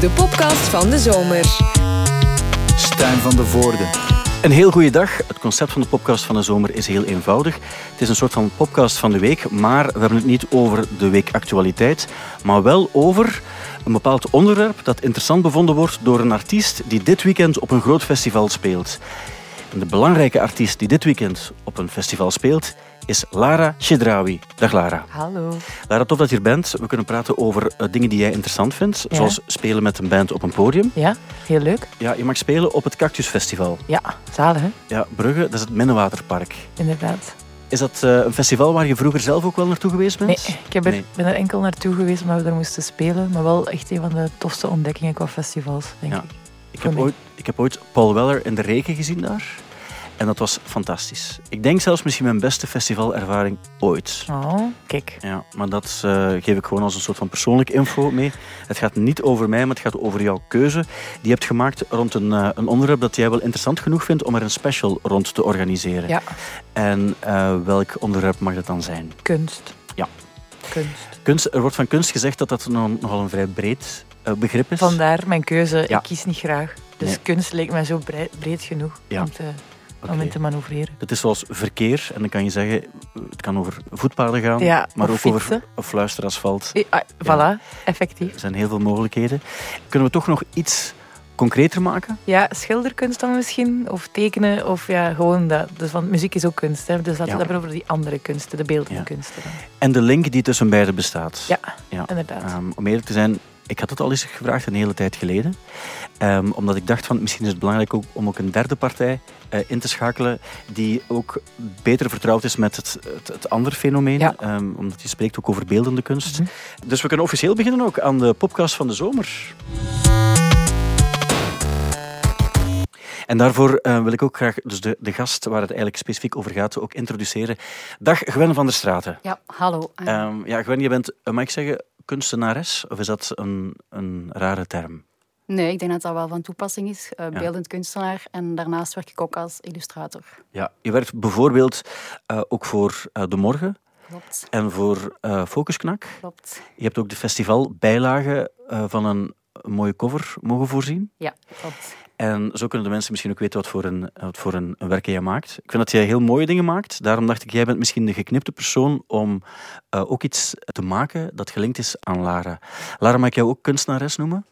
de podcast van de zomer. Stijn van de Voorde. Een heel goede dag. Het concept van de podcast van de zomer is heel eenvoudig. Het is een soort van podcast van de week, maar we hebben het niet over de weekactualiteit, maar wel over een bepaald onderwerp dat interessant bevonden wordt door een artiest die dit weekend op een groot festival speelt. En de belangrijke artiest die dit weekend op een festival speelt is Lara Chedraoui. Dag Lara. Hallo. Lara, tof dat je er bent. We kunnen praten over uh, dingen die jij interessant vindt, Ja. zoals spelen met een band op een podium. Ja, heel leuk. Ja, je mag spelen op het Cactus Festival. Ja, zalig hè? Ja, Brugge, dat is het Minnewaterpark. Inderdaad. Is dat eh, een festival waar je vroeger zelf ook wel naartoe geweest bent? Nee, ik heb er, Nee. ben er enkel naartoe geweest omdat we er moesten spelen. Maar wel echt een van de tofste ontdekkingen qua festivals, denk Ja. ik. Ik heb, ooit, ik heb ooit Paul Weller in de regen gezien daar. En dat was fantastisch. Ik denk zelfs misschien mijn beste festivalervaring ooit. Oh, kijk. Ja, maar dat eh, geef ik gewoon als een soort van persoonlijke info mee. Het gaat niet over mij, maar het gaat over jouw keuze. Die je hebt gemaakt rond een, eh, een onderwerp dat jij wel interessant genoeg vindt om er een special rond te organiseren. Ja, En eh, welk onderwerp mag dat dan zijn? kunst. Ja. Kunst. Kunst, er wordt van kunst gezegd dat dat nog- nogal een vrij breed begrip is. Vandaar mijn keuze. Ja. Ik kies niet graag. Dus Nee. kunst leek mij zo breed, breed genoeg Ja. om, te, Om in te manoeuvreren. Het is zoals verkeer. En dan kan je zeggen, het kan over voetpaden gaan, Ja, maar ook over of fluisterasfalt. Eh, ah, voilà, effectief. Er zijn heel veel mogelijkheden. Kunnen we toch nog iets concreter maken? Ja, schilderkunst dan misschien, of tekenen, of ja, gewoon dat. Dus, want muziek is ook kunst, hè. dus laten we Ja. het hebben over die andere kunsten, de beeldende kunsten. Dan. En de link die tussen beiden bestaat. Ja, Ja. inderdaad. Ehm, om eerlijk te zijn, ik had het al eens gevraagd, een hele tijd geleden. Ehm, omdat ik dacht van, misschien is het belangrijk ook, om ook een derde partij eh, in te schakelen die ook beter vertrouwd is met het, het, het andere fenomeen. Ja. Ehm, omdat je spreekt ook over beeldende kunst. Mhm. Dus we kunnen officieel beginnen ook aan de podcast van de zomer. En daarvoor eh, wil ik ook graag dus de, de gast waar het eigenlijk specifiek over gaat ook introduceren. Dag Gwen van der Straten. Ja, hallo. Ehm, ja, Gwen, je bent, eh, mag ik zeggen, kunstenares? Of is dat een, een rare term? Nee, ik denk dat dat wel van toepassing is. Eh, beeldend kunstenaar. En daarnaast werk ik ook als illustrator. Ja, je werkt bijvoorbeeld eh, ook voor eh, De Morgen Klopt, en voor Focusknak. klopt. Je hebt ook de festivalbijlage van een, mooie cover mogen voorzien. Ja, klopt. En zo kunnen de mensen misschien ook weten wat voor een, wat voor een, een werk jij maakt. Ik vind dat jij heel mooie dingen maakt. Daarom dacht ik, jij bent misschien de geknipte persoon om ook iets te maken dat gelinkt is aan Lara. Lara, mag ik jou ook kunstenares noemen?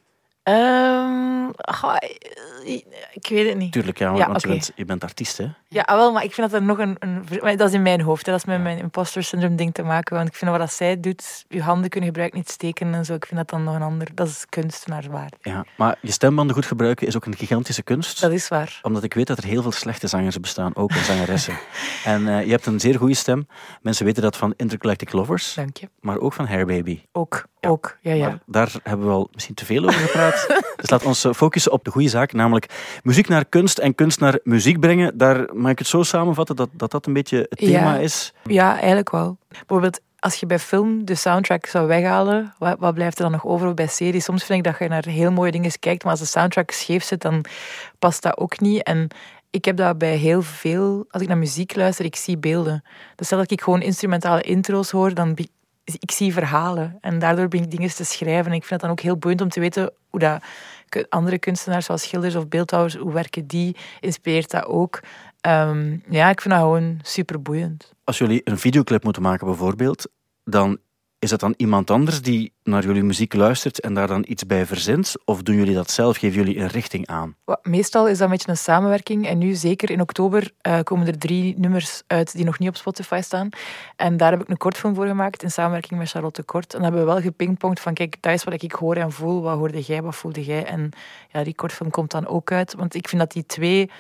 Um Goh, eh, ik weet het niet. Tuurlijk, ja, Ja, want je, bent, je bent artiest, hè? Ja, ah, wel, maar ik vind dat er nog een... een maar dat is in mijn hoofd. Hè. Dat is met mijn imposter syndrome ding te maken. Want ik vind dat wat dat zij doet, je handen kunnen gebruiken, niet steken en zo. Ik vind dat dan nog een ander... Dat is kunstenaarswaard. Ja, maar je stembanden goed gebruiken is ook een gigantische kunst. Dat is waar. Omdat ik weet dat er heel veel slechte zangers bestaan, ook en zangeressen. en eh, je hebt een zeer goede stem. Mensen weten dat van Intergalactic Lovers, Dank je. maar ook van Hair Baby. Ook, ook. Ja, ja. Maar daar hebben we al misschien te veel over gepraat. dus laat ons focussen op de goede zaak, namelijk muziek naar kunst en kunst naar muziek brengen. Daar mag ik het zo samenvatten dat dat, dat een beetje het thema Ja. is. Ja, eigenlijk wel. Bijvoorbeeld, als je bij film de soundtrack zou weghalen, wat, wat blijft er dan nog over bij series? Soms vind ik dat je naar heel mooie dingen kijkt, maar als de soundtrack scheef zit, dan past dat ook niet. En ik heb dat bij heel veel, als ik naar muziek luister, ik zie beelden. Dus stel dat ik gewoon instrumentale intro's hoor, dan ik zie verhalen. En daardoor ben ik dingen te schrijven. En ik vind het dan ook heel boeiend om te weten hoe dat andere kunstenaars, zoals schilders of beeldhouwers, hoe werken die? Inspireert dat ook? Ehm, ja, ik vind dat gewoon super boeiend. Als jullie een videoclip moeten maken bijvoorbeeld, dan is dat dan iemand anders die naar jullie muziek luistert en daar dan iets bij verzint? Of doen jullie dat zelf? Geven jullie een richting aan? Meestal is dat een beetje een samenwerking. En nu, zeker in oktober, eh, komen er drie nummers uit die nog niet op Spotify staan. En daar heb ik een kortfilm voor gemaakt in samenwerking met Charlotte Kort. En dan hebben we wel gepingpongd van, kijk, dat is wat ik hoor en voel. Wat hoorde jij, wat voelde jij? En ja, die kortfilm komt dan ook uit. Want ik vind dat die twee...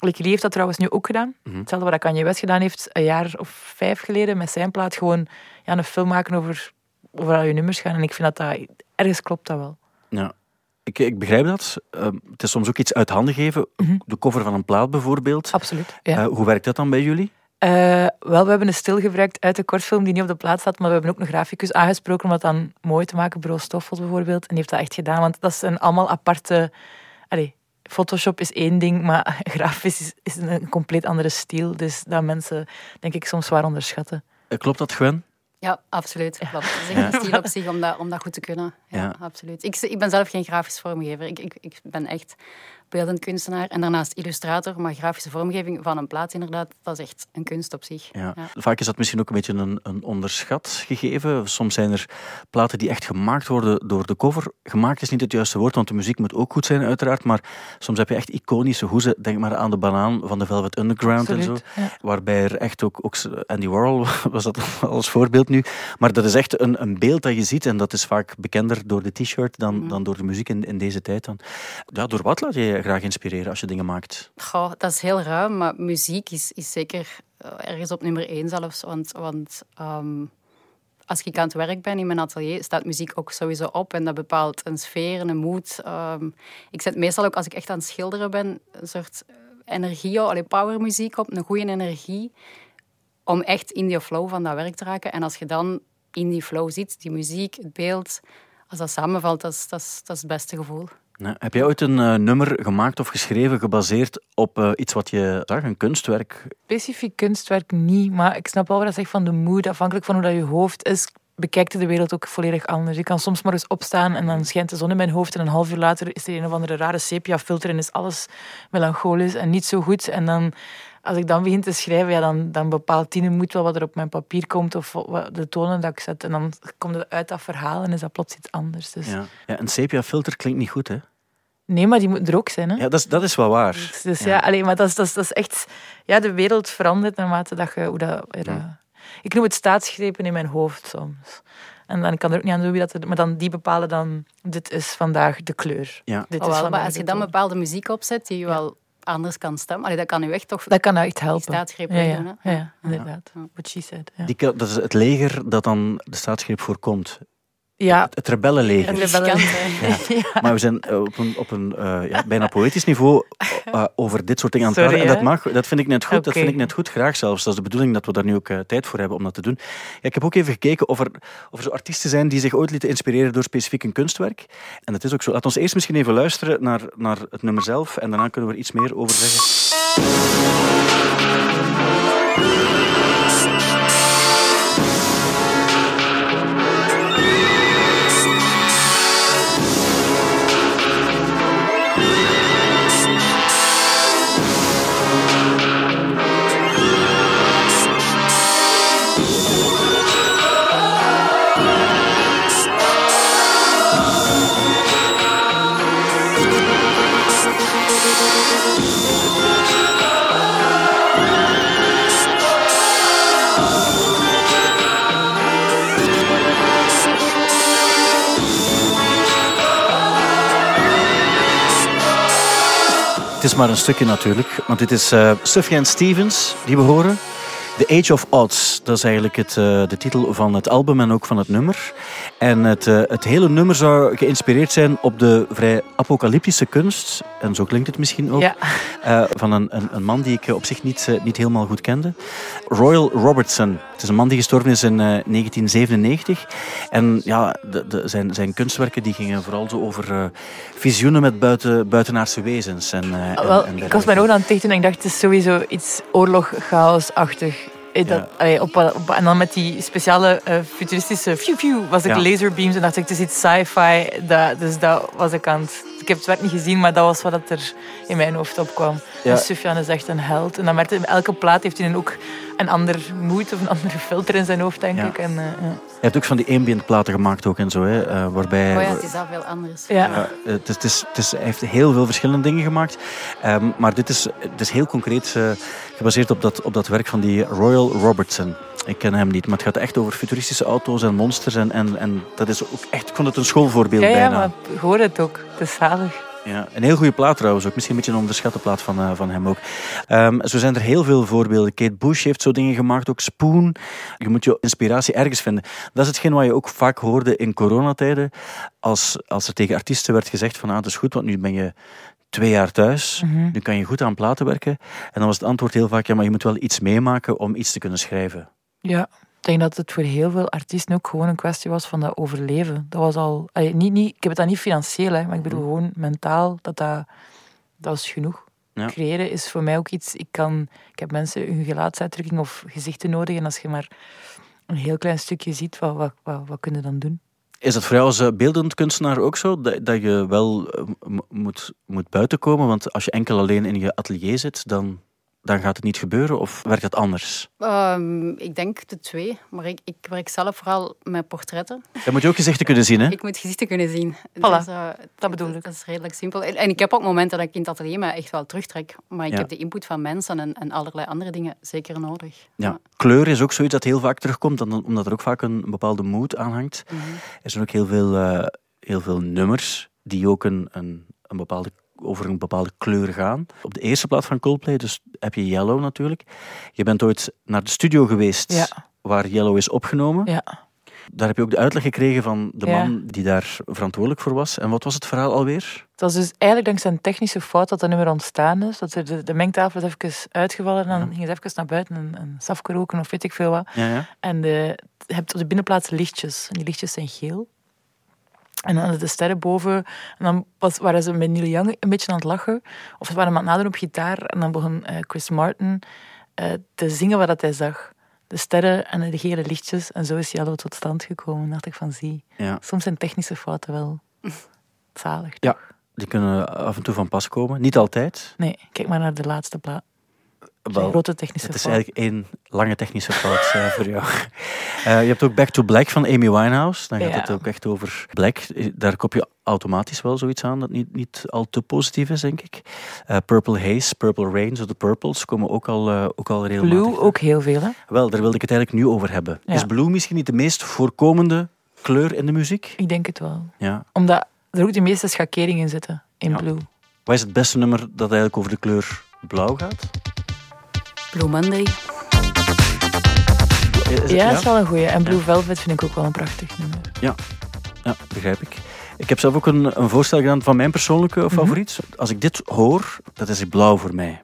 Likkie heeft dat trouwens nu ook gedaan. Hetzelfde wat Kanye West gedaan heeft, een jaar of vijf geleden, met zijn plaat. Gewoon ja, een film maken over, over al je nummers gaan. En ik vind dat dat... Ergens klopt dat wel. Ja. Ik, ik begrijp dat. Ehm, het is soms ook iets uit handen geven. De cover van een plaat bijvoorbeeld. Absoluut. Ja. Eh, hoe werkt dat dan bij jullie? Eh, wel, we hebben een stil gebruikt uit de kortfilm die niet op de plaat staat, maar we hebben ook een graficus aangesproken om dat dan mooi te maken. Bureau Stoffels bijvoorbeeld. En die heeft dat echt gedaan, want dat zijn allemaal aparte... Allee, Photoshop is één ding, maar grafisch is, is een compleet andere stijl. Dus dat mensen, denk ik, soms zwaar onderschatten. Eh, klopt dat, Gwen? Ja, absoluut. Klopt. Het is echt een stil op zich om dat, om dat goed te kunnen. ja, Ja. absoluut. Ik, ik ben zelf geen grafisch vormgever. Ik, ik, ik ben echt beeldend kunstenaar en daarnaast illustrator. Maar grafische vormgeving van een plaat, inderdaad, dat is echt een kunst op zich. Ja. Vaak is dat misschien ook een beetje een, een onderschat gegeven. Soms zijn er platen die echt gemaakt worden door de cover. Gemaakt is niet het juiste woord, want de muziek moet ook goed zijn, uiteraard. Maar soms heb je echt iconische hoezen. Denk maar aan de banaan van de Velvet Underground en zo. Ja. Waarbij er echt ook, ook Andy Warhol was dat als voorbeeld nu. Maar dat is echt een, een beeld dat je ziet. En dat is vaak bekender door de t-shirt dan, dan door de muziek in, in deze tijd. Dan. Ja, door wat laat je graag inspireren als je dingen maakt? Goh, dat is heel ruim, maar muziek is, is zeker eh, ergens op nummer één zelfs. Want, want ehm, als ik aan het werk ben in mijn atelier, staat muziek ook sowieso op. En dat bepaalt een sfeer en een mood. Ehm, ik zet meestal ook, als ik echt aan het schilderen ben, een soort energie, allee, powermuziek op, een goede energie. Om echt in die flow van dat werk te raken. En als je dan in die flow zit, die muziek, het beeld, als dat samenvalt, dat is, dat is, dat is het beste gevoel. Heb jij ooit een eh, nummer gemaakt of geschreven gebaseerd op eh, iets wat je zag, een kunstwerk? Specifiek kunstwerk niet, maar ik snap wel wat je zegt van de mood. Afhankelijk van hoe dat je hoofd is, bekijkt de wereld ook volledig anders. Ik kan soms maar eens opstaan en dan schijnt de zon in mijn hoofd en een half uur later is er een of andere rare sepia-filter en is alles melancholisch en niet zo goed. En dan, als ik dan begin te schrijven, ja, dan, dan bepaalt die moed wel wat er op mijn papier komt of wat- de tonen dat ik zet. En dan komt het uit dat verhaal en is dat plots iets anders. Dus, Ja. ja een sepia-filter klinkt niet goed, hè? Nee, maar die moet er ook zijn. Hè? Ja, dat is, dat is wel waar. Dus, dus ja, allee, maar dat is, dat, is, dat is echt... Ja, de wereld verandert naarmate dat je... Hoe dat, ja, dat- ik noem het staatsgrepen in mijn hoofd soms. En dan kan er ook niet aan doen wie dat... Maar dan, die bepalen dan... Dit is vandaag de kleur. Ja. Dit Oh, is wel, vandaag maar als je dan bepaalde muziek opzet die je wel anders kan stemmen, allee, dat kan u echt toch Dat kan echt helpen. staatsgreep ja, ja, doen, hè? ja, ja, inderdaad. What she said. Ja, Die, dat is het leger dat dan de staatsgreep voorkomt. Ja Het rebellenleger. Het rebellen- riskant, hè. Maar we zijn eh, op een, op een eh, ja, bijna poëtisch niveau eh, over dit soort dingen aan het Sorry, praten. En dat, mag, dat vind ik net goed. Dat vind ik net goed, graag zelfs. Dat is de bedoeling dat we daar nu ook tijd voor hebben om dat te doen. Ja, ik heb ook even gekeken of er, of er zo artiesten zijn die zich ooit lieten inspireren door specifiek een kunstwerk. En dat is ook zo. Laat ons eerst misschien even luisteren naar, naar het nummer zelf en daarna kunnen we er iets meer over zeggen. Het is maar een stukje natuurlijk, want dit is eh Sufjan Stevens die we horen. The Age of Odds, dat is eigenlijk het, eh, de titel van het album en ook van het nummer. En het, eh, het hele nummer zou geïnspireerd zijn op de vrij apocalyptische kunst, en zo klinkt het misschien ook, Ja. eh, van een, een, een man die ik op zich niet, niet helemaal goed kende. Royal Robertson. Het is een man die gestorven is in eh, 1997. En ja, de, de, zijn, zijn kunstwerken die gingen vooral zo over visioenen met buiten, buitenaardse wezens. En, en- Wel, en ik was mijn ogen aan het dichten en ik dacht, het is sowieso iets oorlog, chaos-achtig. Eh, Dat, Ja. allee, op, op- en dan met die speciale eh, futuristische fiu was ik laserbeams en dacht ik, het is iets sci-fi. Dat, dus dat was ik aan het... Ik heb het werk niet gezien, maar dat was wat er in mijn hoofd opkwam. Ja. En Sufjan is echt een held. En dan met elke plaat heeft hij dan ook een ander moed of een andere filter in zijn hoofd, denk Ja. ik. En, eh, ja. Hij heeft ook van die ambient platen gemaakt ook en zo, hè, eh, waarbij... Oh ja, het is al veel anders. Ja. Ja, het is, het is, het is, hij heeft heel veel verschillende dingen gemaakt. Ehm, maar dit is, het is heel concreet eh, gebaseerd op dat, op dat werk van die Royal Robertson. Ik ken hem niet, maar het gaat echt over futuristische auto's en monsters. En, en, en dat is ook echt, ik vond het een schoolvoorbeeld ja, ja, bijna. maar ik hoor het ook. Het is zalig. Ja, een heel goede plaat trouwens ook. Misschien een beetje een onderschatte plaat van, eh, van hem ook. Ehm, zo zijn er heel veel voorbeelden. Kate Bush heeft zo dingen gemaakt, ook Spoon. Je moet je inspiratie ergens vinden. Dat is hetgeen wat je ook vaak hoorde in coronatijden. Als, als er tegen artiesten werd gezegd van ah, het is goed, want nu ben je twee jaar thuis. Mhm. Nu kan je goed aan platen werken. En dan was het antwoord heel vaak, ja, maar je moet wel iets meemaken om iets te kunnen schrijven. Ja, ik denk dat het voor heel veel artiesten ook gewoon een kwestie was van dat overleven. Dat was al, allee, niet, niet, ik heb het dan niet financieel, hè, maar ik bedoel gewoon mentaal, dat, dat, dat is genoeg. Ja. Creëren is voor mij ook iets, ik, kan, ik heb mensen hun gelaatsuitdrukking of gezichten nodig en als je maar een heel klein stukje ziet, wat, wat, wat, wat kun je dan doen? Is dat voor jou als eh, beeldend kunstenaar ook zo? Dat, dat je wel eh, moet, moet buiten komen? Want als je enkel alleen in je atelier zit, dan, dan gaat het niet gebeuren? Of werkt dat anders? Ehm, ik denk de twee, maar ik, ik werk zelf vooral met portretten. Dan moet je ook gezichten kunnen zien, hè? Ik moet gezichten kunnen zien. Voilà, Dus, eh, dat bedoel ik. Dat is redelijk simpel. En, en ik heb ook momenten dat ik in het atelier me echt wel terugtrek. Maar ik Ja. heb de input van mensen en, en allerlei andere dingen zeker nodig. Ja. Kleur is ook zoiets dat heel vaak terugkomt, dan- omdat er ook vaak een bepaalde mood aan hangt. Mhm. Er zijn ook heel veel, eh, heel veel nummers die ook een, een, een bepaalde, over een bepaalde kleur gaan. Op de eerste plaat van Coldplay dus heb je Yellow natuurlijk. Je bent ooit naar de studio geweest Ja. waar Yellow is opgenomen. Ja. Daar heb je ook de uitleg gekregen van de Ja. man die daar verantwoordelijk voor was. En wat was het verhaal alweer? Het was dus eigenlijk dankzij een technische fout dat dat nummer ontstaan is. Dat de, de mengtafel is even uitgevallen en dan gingen ze even naar buiten en safke roken of weet ik veel wat. Ja, ja. En de, je hebt op de binnenplaats lichtjes. En die lichtjes zijn geel. En dan hadden de sterren boven. En dan was, waren ze met Neil Young een beetje aan het lachen. Of ze waren aan het nadoen op gitaar. En dan begon eh, Chris Martin eh, te zingen wat hij zag. De sterren en de gele lichtjes. En zo is Yellow tot stand gekomen. Dan dacht ik van, zie. ja. Soms zijn technische fouten wel zalig. Ja. Die kunnen af en toe van pas komen. Niet altijd. Nee, kijk maar naar de laatste plaat. Wel, grote technische Het is fout. eigenlijk één lange technische fout eh, voor jou. Eh, je hebt ook Back to Black van Amy Winehouse. Dan gaat Ja. het ook echt over Black. Daar kop je automatisch wel zoiets aan dat niet, niet al te positief is, denk ik. Eh, Purple Haze, Purple Rain, zo de Purples komen ook al, ook al regelmatig. Blue ook heel veel, hè? Wel, daar wilde ik het eigenlijk nu over hebben. Ja. Is blue misschien niet de meest voorkomende kleur in de muziek? Ik denk het wel. Ja. Omdat er ook de meeste schakeringen in zitten in Ja. Blue. Wat is het beste nummer dat eigenlijk over de kleur blauw gaat? Blue Monday. Is het- Ja, dat is wel een goeie. En Blue Velvet vind ik ook wel een prachtig nummer. Ja, begrijp ik. Ik heb zelf ook een, een voorstel gedaan van mijn persoonlijke favoriet. Als ik dit hoor, dat is blauw voor mij.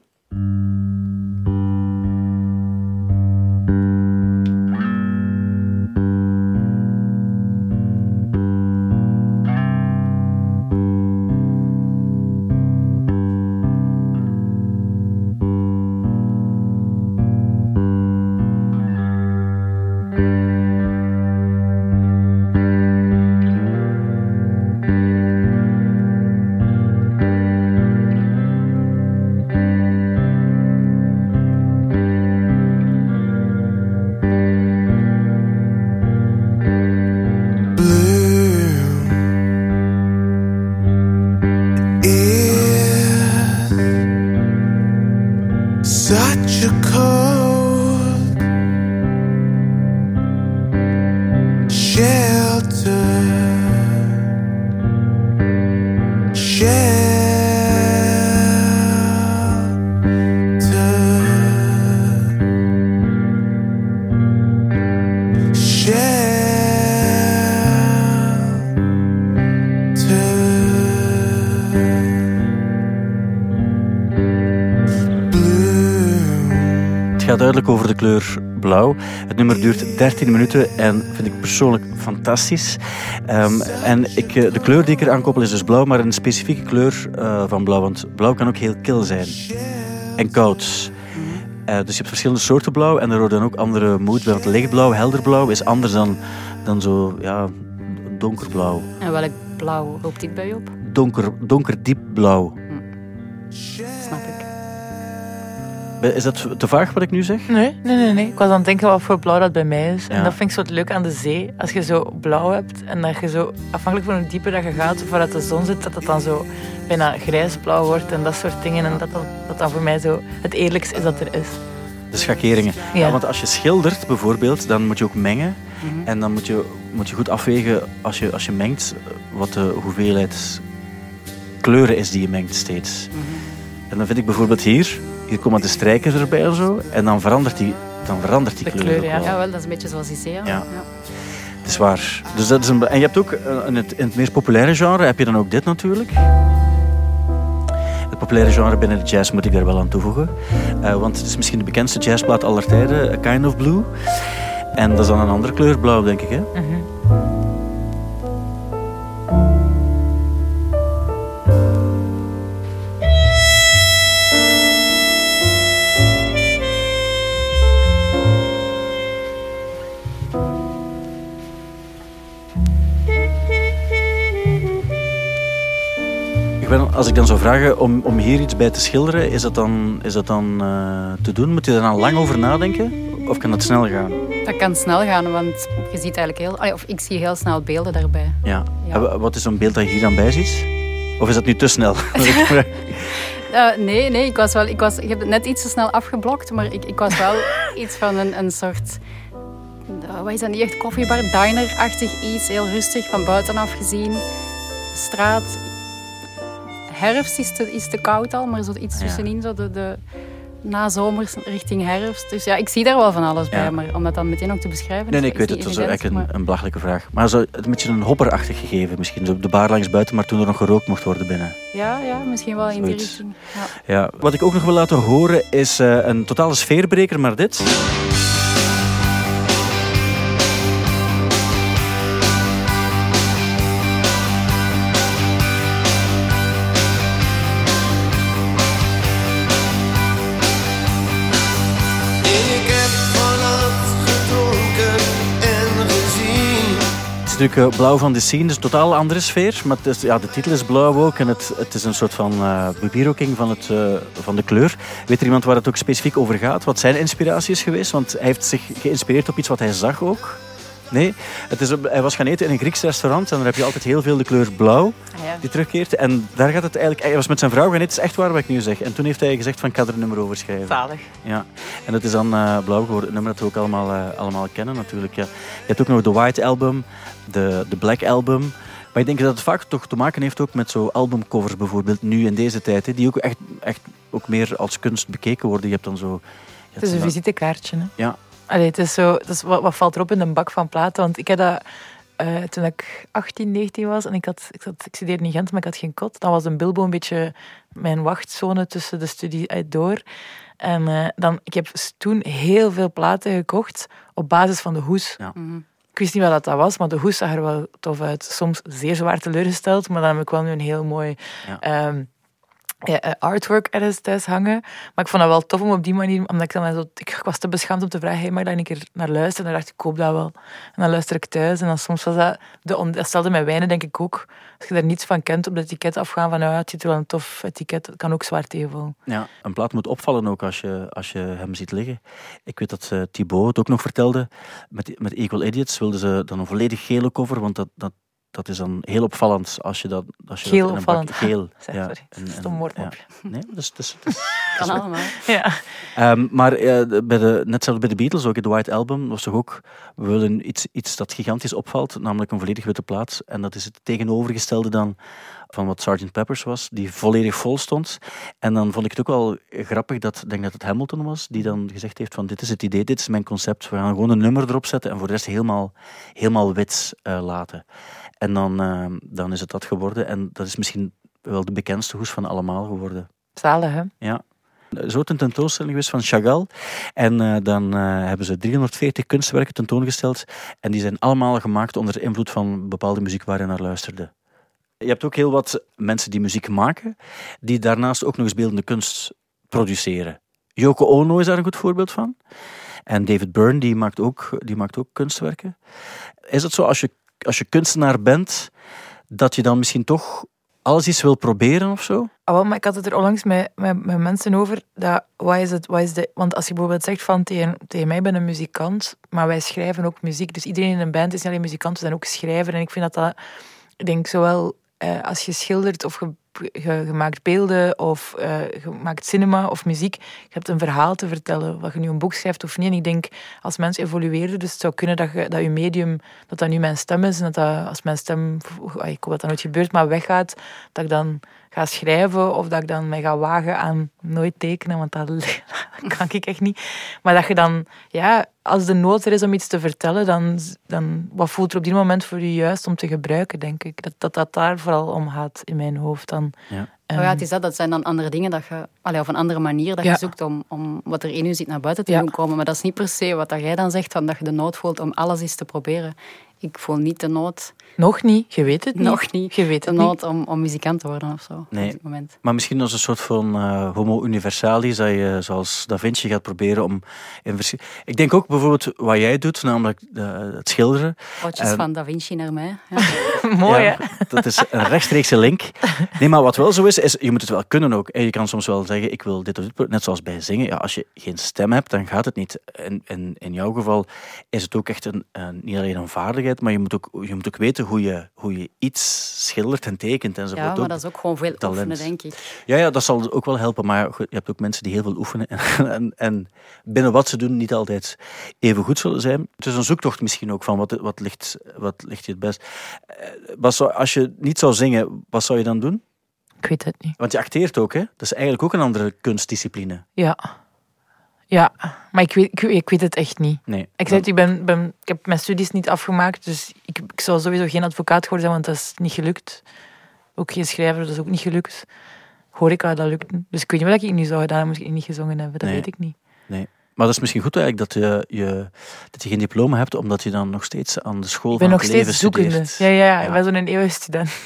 Kleur blauw. Het nummer duurt 13 minuten en vind ik persoonlijk fantastisch. Ehm, en ik, eh, de kleur die ik eraan koppel is dus blauw, maar een specifieke kleur eh, van blauw. Want blauw kan ook heel kil zijn en koud. Eh, dus je hebt verschillende soorten blauw en er worden ook andere mood bij. Want lichtblauw, helderblauw is anders dan, dan zo ja, donkerblauw. En welk blauw loopt dit bij je op? Donker, donker diep blauw. Is dat te vaag wat ik nu zeg? Nee, nee, nee, nee. Ik was aan het denken wat voor blauw dat bij mij is. Ja. En dat vind ik zo het leuke aan de zee. Als je zo blauw hebt en dat je zo, afhankelijk van hoe dieper dat je gaat, of waar dat de zon zit, dat het dan zo bijna grijsblauw wordt en dat soort dingen. En dat dat, dat dan voor mij zo het eerlijkste is dat er is. De schakeringen. Ja. Ja. want als je schildert bijvoorbeeld, dan moet je ook mengen. Mhm. En dan moet je, moet je goed afwegen als je, als je mengt wat de hoeveelheid kleuren is die je mengt steeds. Mhm. En dan vind ik bijvoorbeeld hier, hier komen de strijkers erbij en zo. En dan verandert die, dan verandert die De kleur. kleur, ook ja. wel. Ja, wel, dat is een beetje zoals Isea. Ja. Het is waar. Dus dat is een, en je hebt ook eh, in het, in het meer populaire genre heb je dan ook dit natuurlijk. Het populaire genre binnen de jazz moet ik daar wel aan toevoegen. Eh, want het is misschien de bekendste jazzplaat aller tijden, A Kind of Blue. En dat is dan een andere kleur blauw, denk ik. Hè? Mhm. Ik als ik dan zou vragen om, om hier iets bij te schilderen, is dat dan, is dat dan eh, te doen? Moet je er dan lang over nadenken? Of kan dat snel gaan? Dat kan snel gaan, want je ziet eigenlijk heel... Of ik zie heel snel beelden daarbij. Ja. Wat is zo'n beeld dat je hier dan bij ziet? Of is dat nu te snel? Eh, nee, nee, ik was wel... Ik, was, ik heb het net iets te snel afgeblokt, maar ik, ik was wel iets van een, een soort... eh, wat is dat niet echt? Koffiebar, diner-achtig iets. Heel rustig, van buitenaf gezien. Straat. Herfst is te, is te koud al, maar zo iets tussenin. Zo de, de nazomers richting herfst. Dus ja, ik zie daar wel van alles Ja. bij. Maar om dat dan meteen ook te beschrijven... Nee, nee, ik weet het. Dat is eigenlijk maar- een, een belachelijke vraag. Maar zo, een beetje een hopperachtig gegeven misschien. Zo op de bar langs buiten, maar toen er nog gerookt mocht worden binnen. Ja, ja, misschien wel in die Zoiets. richting. Ja. Ja. Wat ik ook nog wil laten horen is eh, een totale sfeerbreker, maar dit. Is natuurlijk blauw van de scene, dus een totaal andere sfeer. Maar is, ja, de titel is blauw ook en het, het is een soort van uh, van, het, eh, van de kleur. Weet er iemand waar het ook specifiek over gaat? Wat zijn inspiratie is geweest? Want hij heeft zich geïnspireerd op iets wat hij zag ook. Nee, het is, op- hij was gaan eten in een Grieks restaurant en daar heb je altijd heel veel de kleur blauw Ah, ja. die terugkeert. En daar gaat het eigenlijk... Hij was met zijn vrouw gaan eten, het is echt waar wat ik nu zeg. En toen heeft hij gezegd van ik ga er een nummer over schrijven. Zalig. Ja, en dat is dan eh, blauw geworden. Een nummer dat we ook allemaal, eh, allemaal kennen natuurlijk. Ja. Je hebt ook nog de White Album, de, de Black Album. Maar ik denk dat het vaak toch te maken heeft ook met zo albumcovers bijvoorbeeld, nu in deze tijd. Hè, die ook echt, echt ook meer als kunst bekeken worden. Je hebt dan zo... Het is een visitekaartje. Hè? Ja. Allee, het is zo, het is wat, wat valt erop in een bak van platen? Want ik had dat eh, toen ik 18, 19 was en ik, had, ik, zat, ik studeerde in Gent, maar ik had geen kot. Dan was een Bilbo een beetje mijn wachtzone tussen de studie uit door. En eh, dan, ik heb toen heel veel platen gekocht op basis van de hoes. Ja. Mhm. Ik wist niet wat dat was, maar de hoes zag er wel tof uit. Soms zeer zwaar teleurgesteld, maar dan heb ik wel nu een heel mooi Ja. ehm, eh, artwork ergens thuis hangen. Maar ik vond dat wel tof om op die manier, omdat ik dan zo, ik was te beschaamd om te vragen, hey, mag ik daar een keer naar luisteren? En dan dacht ik, ik koop dat wel. En dan luister ik thuis en dan soms was dat, de, datzelfde met wijnen denk ik ook. Als je daar niets van kent, op het etiket afgaan van, ja, het ziet er wel een tof etiket, het kan ook zwaar tegenvallen. Ja, een plaat moet opvallen ook als je, als je hem ziet liggen. Ik weet dat eh, Thibaut het ook nog vertelde. Met, met Equal Idiots wilden ze dan een volledig gele cover, want dat, dat, dat is dan heel opvallend als je dat... Als je Geel dat in een bak- opvallend. Geel, Zeg, ja. sorry, En- en- stom woordmopje. ja. Nee, dat is- Kan allemaal. Ja. Ehm, maar eh, bij de, net zoals bij de Beatles, ook in de White Album, was toch ook, we willen iets, iets dat gigantisch opvalt, namelijk een volledig witte plaat. En dat is het tegenovergestelde dan van wat Sgt. Peppers was, die volledig vol stond. En dan vond ik het ook wel grappig dat, ik denk dat het Hamilton was, die dan gezegd heeft van dit is het idee, dit is mijn concept, we gaan gewoon een nummer erop zetten en voor de rest helemaal, helemaal wit eh, laten. En dan, eh, dan is het dat geworden en dat is misschien wel de bekendste hoes van allemaal geworden. Zalig, hè? Ja. Zo een tentoonstelling geweest van Chagall. En eh, dan hebben ze 340 kunstwerken tentoongesteld. En die zijn allemaal gemaakt onder invloed van bepaalde muziek waar je naar luisterde. Je hebt ook heel wat mensen die muziek maken, die daarnaast ook nog eens beeldende kunst produceren. Yoko Ono is daar een goed voorbeeld van. En David Byrne, die maakt ook, die maakt ook kunstwerken. Is het zo, als je, als je kunstenaar bent, dat je dan misschien toch alles iets wil proberen of zo? Ah, wel, maar ik had het er onlangs met, met, met mensen over. Dat, wat is het, wat is de, want als je bijvoorbeeld zegt van tegen, tegen mij ben een muzikant, maar wij schrijven ook muziek. Dus iedereen in een band is niet alleen muzikant, we zijn ook schrijver. En ik vind dat dat, ik denk zowel eh, als je schildert of je, je, maakt beelden of eh, je maakt cinema of muziek, je hebt een verhaal te vertellen. Wat je nu een boek schrijft of niet. En ik denk als mensen evolueren, dus het zou kunnen dat, je, dat je medium, dat dat nu mijn stem is en dat, dat als mijn stem, ik hoop dat dat nooit gebeurt, maar weggaat, dat ik dan ga schrijven of dat ik dan mij ga wagen aan nooit tekenen, want dat, dat kan ik echt niet. Maar dat je dan, ja, als de nood er is om iets te vertellen, dan, dan wat voelt er op die moment voor je juist om te gebruiken, denk ik. Dat dat, dat daar vooral om gaat in mijn hoofd dan. Ja. En- Oh ja, het is dat, dat zijn dan andere dingen dat je, allee, of een andere manier dat Ja. je zoekt om, om wat er in je zit naar buiten te Ja. doen komen. Maar dat is niet per se wat dat jij dan zegt, van dat je de nood voelt om alles eens te proberen. Ik voel niet de nood, Nog niet, je weet het niet. nog niet, Je weet de het niet. nood om, om muzikant te worden of zo Nee. op dit moment. Maar misschien als een soort van eh, homo universalis, dat je zoals Da Vinci gaat proberen om... In vers- ik denk ook bijvoorbeeld wat jij doet, namelijk eh, het schilderen. Potjes En- van Da Vinci naar mij. Ja. Mooi, Ja? Dat is een rechtstreekse link. Nee, maar wat wel zo is, is je moet het wel kunnen ook. En je kan soms wel zeggen, ik wil dit of dit. Net zoals bij zingen. Ja, als je geen stem hebt, dan gaat het niet. En, en in jouw geval is het ook echt een, een, niet alleen een vaardigheid, maar je moet ook, je moet ook weten hoe je, hoe je iets schildert en tekent enzovoort. ja, maar dat is ook gewoon veel talent. oefenen, denk ik. Ja, ja, dat zal ook wel helpen. Maar je hebt ook mensen die heel veel oefenen. En, en, en binnen wat ze doen niet altijd even goed zullen zijn. Het is een zoektocht misschien ook van wat, wat, ligt, wat ligt je het best. Eh, Wat zou, als je niet zou zingen, wat zou je dan doen? Ik weet het niet. Want je acteert ook, hè? Dat is eigenlijk ook een andere kunstdiscipline. Ja. Ja, maar ik weet, ik, ik weet het echt niet. Nee. Ik, zei ik, ben, ben, ik heb mijn studies niet afgemaakt, dus ik, ik zou sowieso geen advocaat geworden zijn, want dat is niet gelukt. Ook geen schrijver, dat is ook niet gelukt. Horeca, dat lukt. Dus ik weet niet wat ik nu zou gedaan hebben, moest ik niet gezongen hebben. Dat Nee. weet ik niet. nee. Maar dat is misschien goed eigenlijk dat je, je, dat je geen diploma hebt, omdat je dan nog steeds aan de school Ik ben van nog het leven steeds zoekende. Ja, ja, ja, Ja. ik ben zo'n eeuwige student.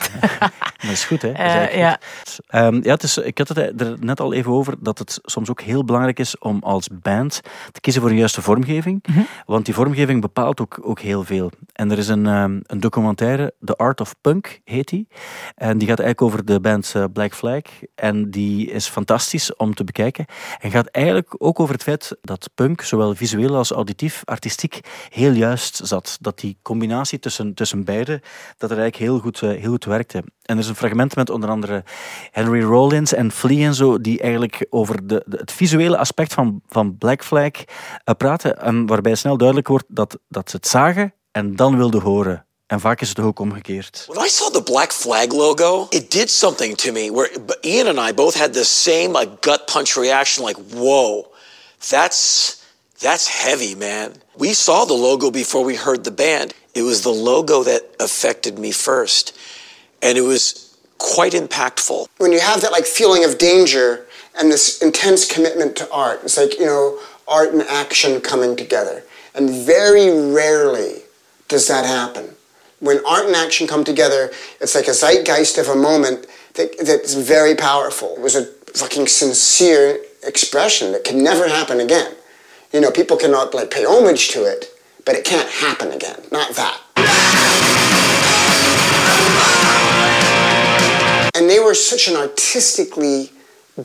Dat is goed, hè? Is Eh, ja. goed. Ehm, ja, het is, ik had het er net al even over dat het soms ook heel belangrijk is om als band te kiezen voor een juiste vormgeving. Mhm. Want die vormgeving bepaalt ook, ook heel veel. En er is een, ehm, een documentaire, The Art of Punk heet die. En die gaat eigenlijk over de band eh, Black Flag. En die is fantastisch om te bekijken. En gaat eigenlijk ook over het feit dat punk, zowel visueel als auditief, artistiek, heel juist zat. Dat die combinatie tussen, tussen beide, dat er eigenlijk heel goed, eh, heel goed werkte. En er is een fragment met onder andere Henry Rollins en Flea en zo, die eigenlijk over de, het visuele aspect van, van Black Flag eh, praten. En waarbij snel duidelijk wordt dat, dat ze het zagen en dan wilden horen. En vaak is het ook omgekeerd. When I saw the Black Flag logo, it did something to me where Ian and I both had the same like gut punch reaction like, whoa, that's that's heavy, man. We saw the logo before we heard the band. It was the logo that affected me first. And it was quite impactful. when you have that like feeling of danger and this intense commitment to art it's like you know art and action coming together and very rarely does that happen when art and action come together it's like a zeitgeist of a moment that, that's very powerful it was a fucking sincere expression that can never happen again you know people cannot like pay homage to it but it can't happen again not that and they were such an artistically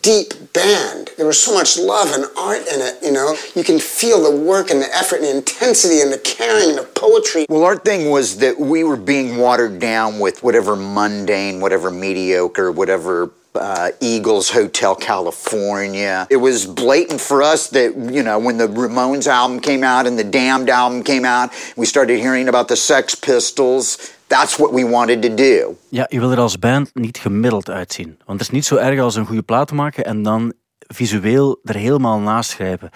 deep band. There was so much love and art in it, you know. You can feel the work and the effort and the intensity and the caring and the poetry. Well, our thing was that we were being watered down with whatever mundane, whatever mediocre, whatever uh, Eagles Hotel California. It was blatant for us that, you know, when the Ramones album came out and the Damned album came out, we started hearing about the Sex Pistols. That's what we wanted to do. Ja, je wil er als band niet gemiddeld uitzien. Want het is niet zo erg als een goede plaat maken en dan visueel er helemaal naast grijpen.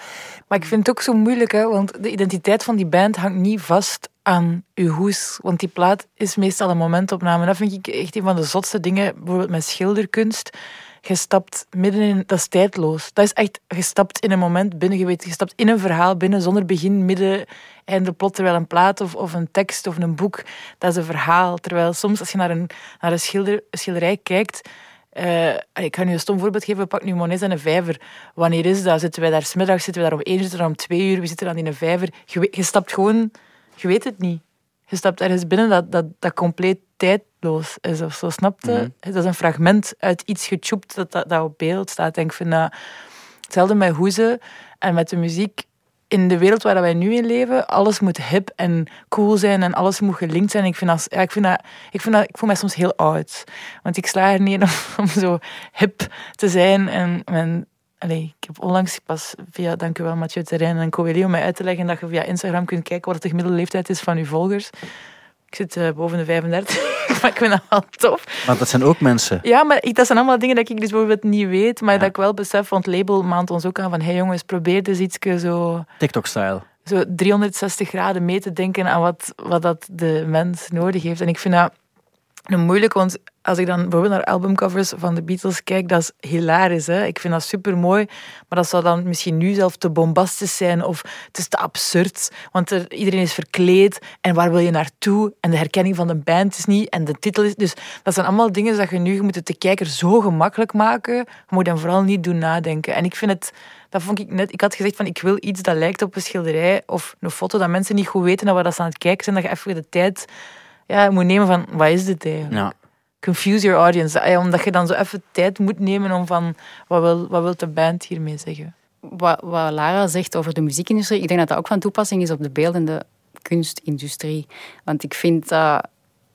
Maar ik vind het ook zo moeilijk, hè, want de identiteit van die band hangt niet vast aan uw hoes. Want die plaat is meestal een momentopname. Dat vind ik echt een van de zotste dingen, bijvoorbeeld met schilderkunst. Je stapt midden in, dat is tijdloos. Dat is echt gestapt in een moment binnen, je weet, je stapt in een verhaal binnen zonder begin, midden, einde, plot. Terwijl een plaat of, of een tekst of een boek, dat is een verhaal. Terwijl soms als je naar een, naar een, schilder, een schilderij kijkt, eh, ik ga nu een stom voorbeeld geven. Pak nu Monet en een vijver. Wanneer is dat? Zitten wij daar smiddags? Zitten we daar om één uur? Zitten we daar om twee uur? We zitten dan in een vijver. Je, stapt gewoon... Je weet het niet. Je stapt ergens binnen dat, dat, dat compleet tijdloos is of zo. Snap je? Dat is een fragment uit iets gechoept dat, dat, dat op beeld staat. En ik vind dat... Hetzelfde met hoezen en met de muziek. In de wereld waar wij nu in leven, alles moet hip en cool zijn en alles moet gelinkt zijn. Ik, vind dat, ja, ik, vind dat, ik, vind dat, ik voel mij soms heel oud. Want ik sla er niet om, om zo hip te zijn. En mijn, allee, ik heb onlangs pas via, dank u wel Mathieu Terrein en Coeli om mij uit te leggen dat je via Instagram kunt kijken wat de gemiddelde leeftijd is van uw volgers. Ik zit eh, boven de 35, maar ik vind dat wel tof. Want dat zijn ook mensen. Ja, maar ik, dat zijn allemaal dingen dat ik dus bijvoorbeeld niet weet, maar dat ik wel besef, want het label maand ons ook aan van hey jongens, probeer dus iets zo, TikTok-style. zo 360 graden mee te denken aan wat, wat dat de mens nodig heeft. En ik vind dat een moeilijke, want als ik dan bijvoorbeeld naar albumcovers van de Beatles kijk, dat is hilarisch. Hè? Ik vind dat super mooi, maar dat zou dan misschien nu zelf te bombastisch zijn of het is te absurd, want er, iedereen is verkleed en waar wil je naartoe? En de herkenning van de band is niet en de titel is. Dus dat zijn allemaal dingen dat je nu moet het de kijker zo gemakkelijk maken. Je moet hem vooral niet doen nadenken. En ik vind het. Dat vond ik net. Ik had gezegd van ik wil iets dat lijkt op een schilderij of een foto dat mensen niet goed weten naar waar dat ze aan het kijken zijn. Dat je even de tijd ja, moet nemen van wat is dit eigenlijk? Ja. Confuse your audience. Ja, Omdat je dan zo even tijd moet nemen om van wat wil, wat wil de band hiermee zeggen? Wat, wat Lara zegt over de muziekindustrie, ik denk dat dat ook van toepassing is op de beeldende kunstindustrie. Want ik vind dat...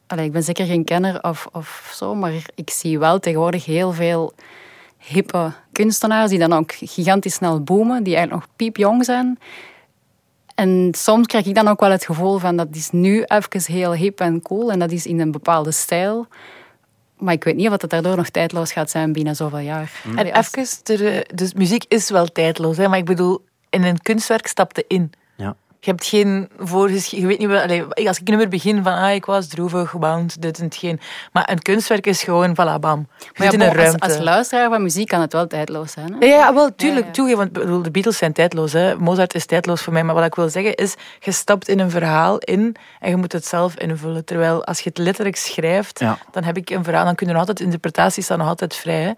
allee, ik ben zeker geen kenner of, of zo, maar ik zie wel tegenwoordig heel veel hippe kunstenaars die dan ook gigantisch snel boomen, die eigenlijk nog piepjong zijn. En soms krijg ik dan ook wel het gevoel van dat is nu even heel hip en cool en dat is in een bepaalde stijl. Maar ik weet niet of het daardoor nog tijdloos gaat zijn binnen zoveel jaar. En even, dus muziek is wel tijdloos, hè, maar ik bedoel, in een kunstwerk stapte in. Je hebt geen voorgeschiedenis. Je weet niet wat. allee, als ik een nummer begin van ah, ik was droevig, wound, dit en hetgeen. Maar een kunstwerk is gewoon voilà, bam. Je Maar ja, zit in een als, ruimte. als luisteraar van muziek kan het wel tijdloos zijn. Hè? Ja, ja, wel, tuurlijk. Ja, ja. Toegeven, want ik bedoel, de Beatles zijn tijdloos. Hè. Mozart is tijdloos voor mij. Maar wat ik wil zeggen is, je stapt in een verhaal in en je moet het zelf invullen. Terwijl als je het letterlijk schrijft, Ja. dan heb ik een verhaal. Dan kunnen nog altijd, interpretaties staan nog altijd vrij. Hè.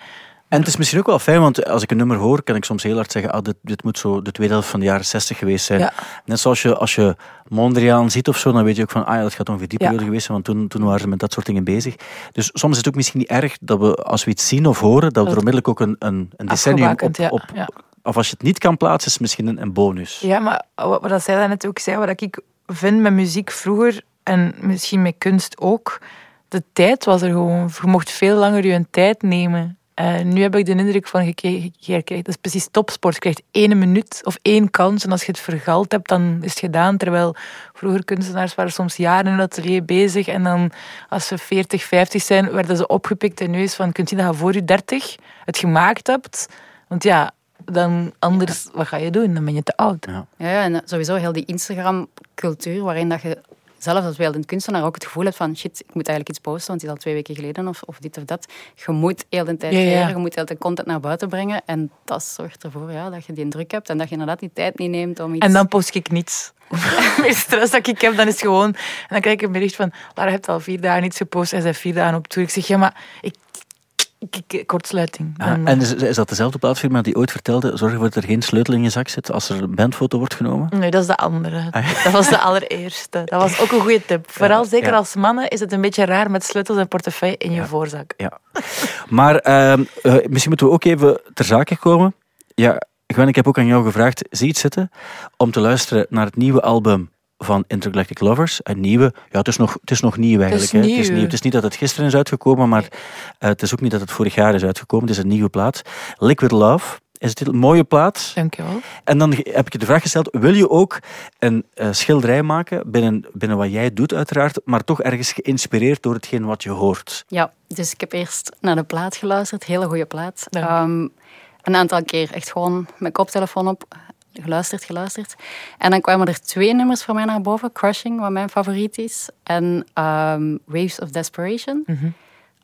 En het is misschien ook wel fijn, want als ik een nummer hoor, kan ik soms heel hard zeggen, ah, dit, dit moet zo de tweede helft van de jaren 60 geweest zijn. Ja. Net zoals je, als je Mondriaan ziet of zo, dan weet je ook van, ah ja, dat gaat ongeveer die Ja. periode geweest zijn, want toen, toen waren ze met dat soort dingen bezig. Dus soms is het ook misschien niet erg dat we, als we iets zien of horen, dat we er onmiddellijk ook een, een, een decennium op, Afgebakend, ja. op... Ja. Of als je het niet kan plaatsen, is het misschien een, een bonus. Ja, maar wat, wat zij daarnet ook zei, wat ik vind met muziek vroeger en misschien met kunst ook, de tijd was er gewoon. Je mocht veel langer je tijd nemen. En nu heb ik de indruk van, je dat is precies topsport. Je krijgt één minuut of één kans en als je het vergald hebt, dan is het gedaan. Terwijl vroeger kunstenaars waren soms jaren in het atelier bezig en dan als ze 40, 50 zijn, werden ze opgepikt en nu is van, kunt je dat voor je 30 het gemaakt hebt. Want ja, dan anders, wat ga je doen? Dan ben je te oud. Ja, ja, en sowieso heel die Instagram-cultuur, waarin dat je zelf als beeldend kunstenaar ook het gevoel hebt van shit, ik moet eigenlijk iets posten, want het is al twee weken geleden of, of dit of dat. Je moet heel de tijd Ja, ja. creëren, je moet heel de content naar buiten brengen en dat zorgt ervoor ja, dat je die druk hebt en dat je inderdaad die tijd niet neemt om iets... En dan post ik niets. Meer stress dat ik heb, dan is gewoon... En dan krijg ik een bericht van... Lara, je hebt al vier dagen niets gepost en zijn vier dagen op tour. Ik zeg, ja, maar... Ik- kortsluiting. Ah, en is, is dat dezelfde plaatfirma die ooit vertelde, zorg ervoor dat er geen sleutel in je zak zit als er een bandfoto wordt genomen? Nee, dat is de andere. Ah, Dat was de allereerste. Dat was ook een goede tip. Vooral zeker ja. als mannen is het een beetje raar met sleutels en portefeuille in je voorzak. Ja. Maar ehm, eh, misschien moeten we ook even ter zake komen. Ja, Gwen, ik heb ook aan jou gevraagd, zie het zitten, om te luisteren naar het nieuwe album van Intergalactic Lovers. Een nieuwe, ja, het is nog, het is nog nieuw eigenlijk. hè. Het, is nieuw. nieuw. het is niet dat het gisteren is uitgekomen, maar eh, het is ook niet dat het vorig jaar is uitgekomen. Het is een nieuwe plaat. Liquid Love is het titel. Mooie plaat. Dankjewel. En dan heb ik je de vraag gesteld, wil je ook een eh, schilderij maken, binnen, binnen wat jij doet uiteraard, maar toch ergens geïnspireerd door hetgeen wat je hoort? Ja, dus ik heb eerst naar de plaat geluisterd, hele goede plaat. Dank. Ehm, een aantal keer echt gewoon mijn koptelefoon op, geluisterd, geluisterd. En dan kwamen er twee nummers voor mij naar boven. Crushing, wat mijn favoriet is, en ehm, Waves of Desperation.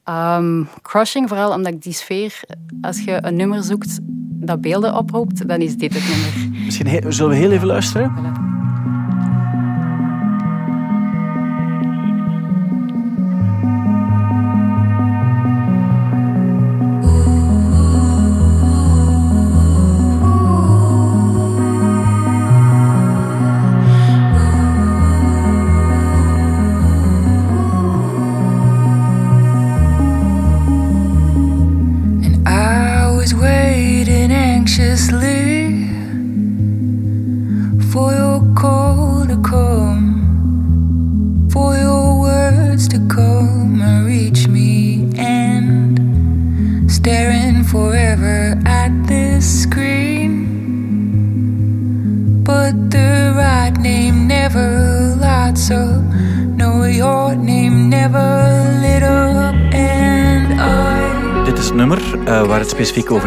Ehm, crushing, vooral omdat ik die sfeer, als je een nummer zoekt dat beelden oproept, dan is dit het nummer. Misschien zullen we heel even luisteren?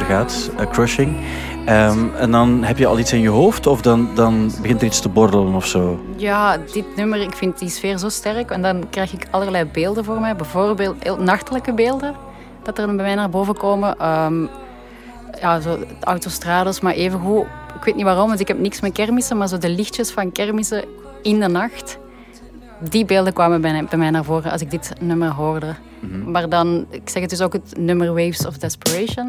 Gaat, eh, Crushing. Ehm, en dan heb je al iets in je hoofd of dan, dan begint er iets te borrelen of zo? Ja, dit nummer, ik vind die sfeer zo sterk. En dan krijg ik allerlei beelden voor mij. Bijvoorbeeld heel nachtelijke beelden, dat er bij mij naar boven komen. Ehm, ja, zo autostrades, maar evengoed... Ik weet niet waarom, want ik heb niks met kermissen, maar zo de lichtjes van kermissen in de nacht. Die beelden kwamen bij, bij mij naar voren als ik dit nummer hoorde. Maar dan, ik zeg het dus ook het nummer Waves of Desperation.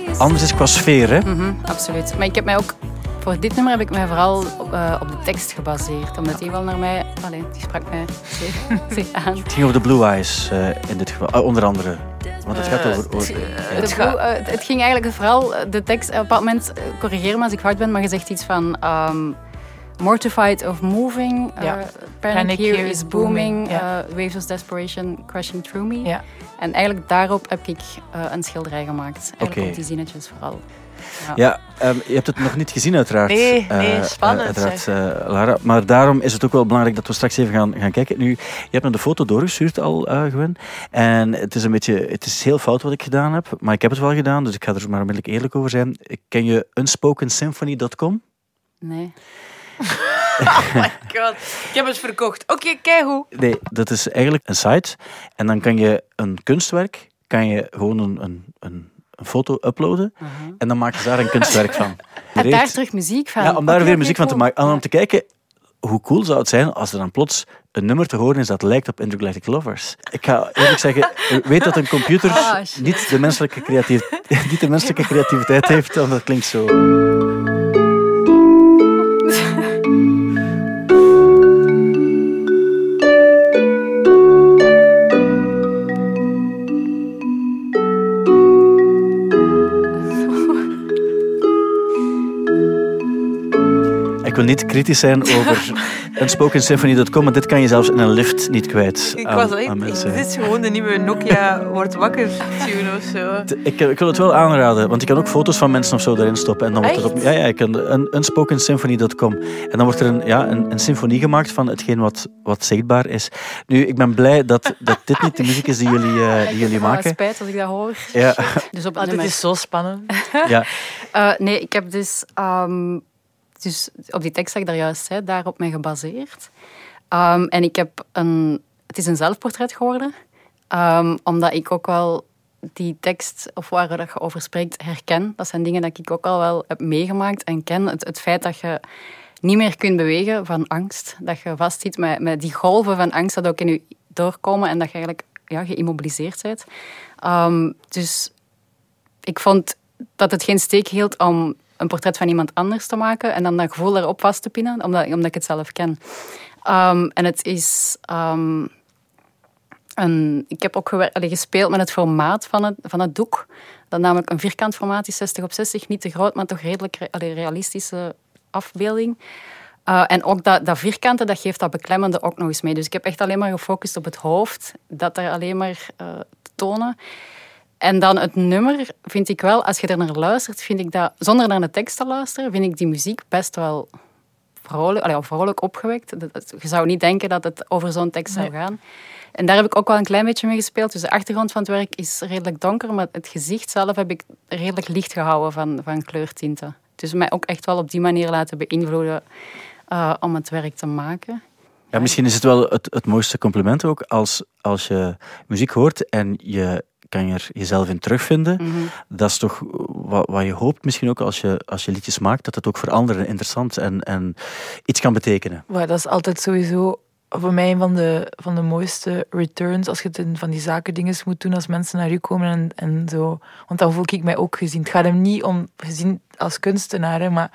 anders is qua sfeer, hè? Mhm, absoluut. Maar ik heb mij ook... Voor dit nummer heb ik mij vooral op, eh, op de tekst gebaseerd. Omdat die wel naar mij... Allee, die sprak mij zeer, zeer aan. Het ging over de Blue Eyes eh, in dit geval, eh, onder andere. Want het gaat over... over- ja. Het, blue- het ging eigenlijk vooral de tekst. Op een bepaald moment, corrigeer me als ik fout ben, maar je zegt iets van. ehm, Mortified of moving, eh, Ja. panic, Panic here, here is is booming, booming, ja. eh, waves of desperation crashing through me. Ja. En eigenlijk daarop heb ik eh, een schilderij gemaakt. Eigenlijk Oké. op die zinnetjes vooral. Ja, ehm, je hebt het nog niet gezien uiteraard. Nee, nee, eh, spannend, eh, uiteraard, eh, Lara. Maar daarom is het ook wel belangrijk dat we straks even gaan, gaan kijken. Nu, je hebt me de foto doorgestuurd al, eh Gwen. En het is een beetje... Het is heel fout wat ik gedaan heb. Maar ik heb het wel gedaan, dus ik ga er maar onmiddellijk eerlijk over zijn. Ken je unspokensymphony.com? Nee. Oh my god, ik heb het verkocht. Oké, kijk hoe. Nee, dat is eigenlijk een site. En dan kan je een kunstwerk, kan je gewoon een, een, een, een foto uploaden. En dan maak je daar een kunstwerk van. En daar terug muziek van. Ja, om daar weer muziek van te maken. En om te kijken hoe cool zou het zijn als er dan plots een nummer te horen is dat lijkt op Intergalactic Lovers. Ik ga eerlijk zeggen, weet dat een computer niet, de menselijke creatief, niet de menselijke creativiteit heeft, want dat klinkt zo. Wil niet kritisch zijn over unspokensymphony.com, maar dit kan je zelfs in een lift niet kwijt. Ik aan- was aan mensen. dit is gewoon de nieuwe Nokia wordt wakker tune of zo. Ik, ik wil het wel aanraden, want je kan ook foto's van mensen of zo erin stoppen. En dan wordt er op, ja, ja, ik kan een unspokensymphony.com. En dan wordt er een, ja, een, een symfonie gemaakt van hetgeen wat, wat zichtbaar is. Nu, ik ben blij dat, dat dit niet de muziek is die jullie, eh, die jullie Ah, maken. spijt als ik dat hoor. Ja, Dus op Ah, dit is zo spannend. ja. Eh, nee, ik heb dus, ehm, dus op die tekst dat ik daar juist zei, daarop mij gebaseerd. Ehm, en ik heb een, het is een zelfportret geworden, Ehm, omdat ik ook wel die tekst, of waar dat je over spreekt, herken. Dat zijn dingen dat ik ook al wel heb meegemaakt en ken. Het, het feit dat je niet meer kunt bewegen van angst, dat je vastzit met, met die golven van angst dat ook in je doorkomen en dat je eigenlijk ja, geïmmobiliseerd bent. Ehm, dus ik vond dat het geen steek hield om een portret van iemand anders te maken en dan dat gevoel erop vast te pinnen, omdat, omdat ik het zelf ken. Ehm, en het is... ehm, een, ik heb ook gewer- allee, gespeeld met het formaat van het, van het doek. Dat namelijk een vierkant formaat is, 60 op 60. Niet te groot, maar toch redelijk re- allee, realistische afbeelding. Uh, en ook dat, dat vierkante, dat geeft dat beklemmende ook nog eens mee. Dus ik heb echt alleen maar gefocust op het hoofd. Dat er alleen maar te tonen. En dan het nummer vind ik wel, als je er naar luistert, vind ik dat, zonder naar de tekst te luisteren, vind ik die muziek best wel vrolijk, allee, vrolijk opgewekt. Je zou niet denken dat het over zo'n tekst zou gaan. En daar heb ik ook wel een klein beetje mee gespeeld. Dus de achtergrond van het werk is redelijk donker, maar het gezicht zelf heb ik redelijk licht gehouden van, van kleurtinten. Dus mij ook echt wel op die manier laten beïnvloeden uh, om het werk te maken. Ja, misschien is het wel het, het mooiste compliment ook als, als je muziek hoort en je kan er jezelf in terugvinden. Mhm. Dat is toch wat, wat je hoopt misschien ook als je, als je liedjes maakt, dat het ook voor anderen interessant en, en iets kan betekenen. Maar dat is altijd sowieso voor mij een van de, van de mooiste returns als je het in van die zaken dingen moet doen als mensen naar je komen en, en zo. Want dan voel ik mij ook gezien. Het gaat hem niet om gezien als kunstenaar, hè, maar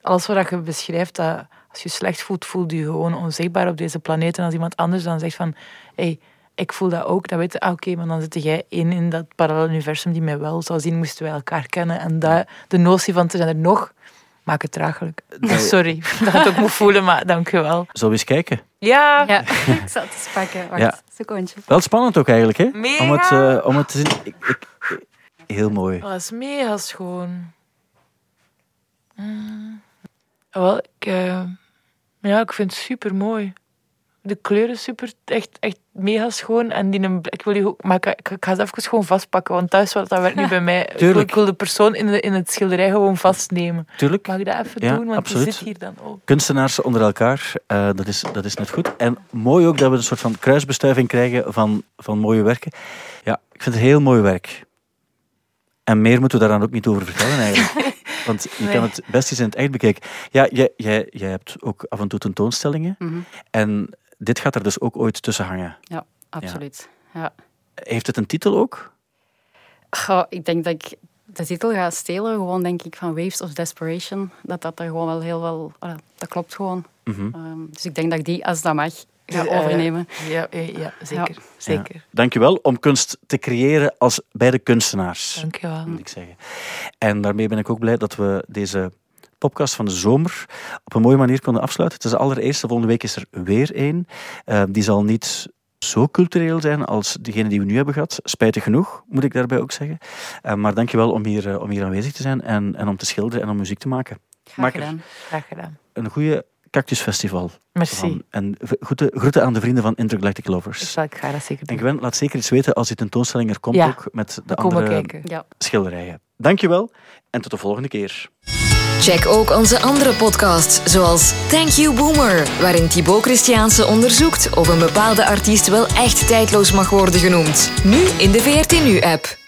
alles wat je beschrijft, dat als je slecht voelt, voelt je gewoon onzichtbaar op deze planeet. En als iemand anders dan zegt van, hey, ik voel dat ook. Dan weet je, ah, oké, maar dan zit jij in, in dat parallel universum die mij wel zou zien, moesten wij elkaar kennen. En dat, de notie van te zijn er nog, maakt het draaglijk. Sorry dat het ook moet voelen, maar dank je wel. Zullen we eens kijken? Ja, Ja, ik zal het eens pakken. Wacht, Ja. secondje. Wel spannend ook eigenlijk, hè? Mega. Om het, eh, om het te zien. Ik, ik, heel mooi. dat is mega schoon. Mm. Wel, ik, eh, ja, ik vind het super mooi. De kleuren super, echt, echt mega schoon. En die, een- ik wil die ook, maar ik, ik, ik ga ze even gewoon vastpakken, want thuis wat dat werkt niet bij mij. Ik wil, Tuurlijk. ik wil de persoon in, de, in het schilderij gewoon vastnemen. Tuurlijk. Mag ik dat even Ja, doen? Want absoluut. die zit hier dan ook. Kunstenaars onder elkaar, eh, dat, is, dat is net goed. En mooi ook dat we een soort van kruisbestuiving krijgen van, van mooie werken. Ja, ik vind het heel mooi werk. En meer moeten we daar dan ook niet over vertellen eigenlijk. Want je Nee. kan het best eens in het echt bekijken. Ja, jij, jij, jij hebt ook af en toe tentoonstellingen. Mhm. En dit gaat er dus ook ooit tussen hangen. Ja, absoluut. Ja. Heeft het een titel ook? Goh, ik denk dat ik de titel ga stelen, gewoon denk ik van Waves of Desperation. Dat dat er gewoon wel heel wel... dat klopt gewoon. Mhm. Ehm, dus ik denk dat ik die, als dat mag, ga overnemen. Ja, ja, ja zeker. zeker. Ja. Dankjewel om kunst te creëren als bij de kunstenaars. Dank je wel. moet ik zeggen. En daarmee ben ik ook blij dat we deze podcast van de zomer op een mooie manier konden afsluiten. Het is de allereerste, volgende week is er weer één. Eh, die zal niet zo cultureel zijn als degene die we nu hebben gehad. Spijtig genoeg, moet ik daarbij ook zeggen. Eh, maar dankjewel om hier, eh, om hier aanwezig te zijn en, en om te schilderen en om muziek te maken. Graag gedaan. Graag gedaan. een goede cactusfestival. Merci. van. En groeten, groeten aan de vrienden van Intergalactic Lovers. Dus ik ga dat zeker En doen. Gwen, laat zeker iets weten als die tentoonstelling er komt Ja, ook met de andere kijken. Ja. schilderijen. Dankjewel en tot de volgende keer. Check ook onze andere podcasts, zoals Thank You Boomer, waarin Thibaut Christiaanse onderzoekt of een bepaalde artiest wel echt tijdloos mag worden genoemd. Nu in de VRT Nu-app.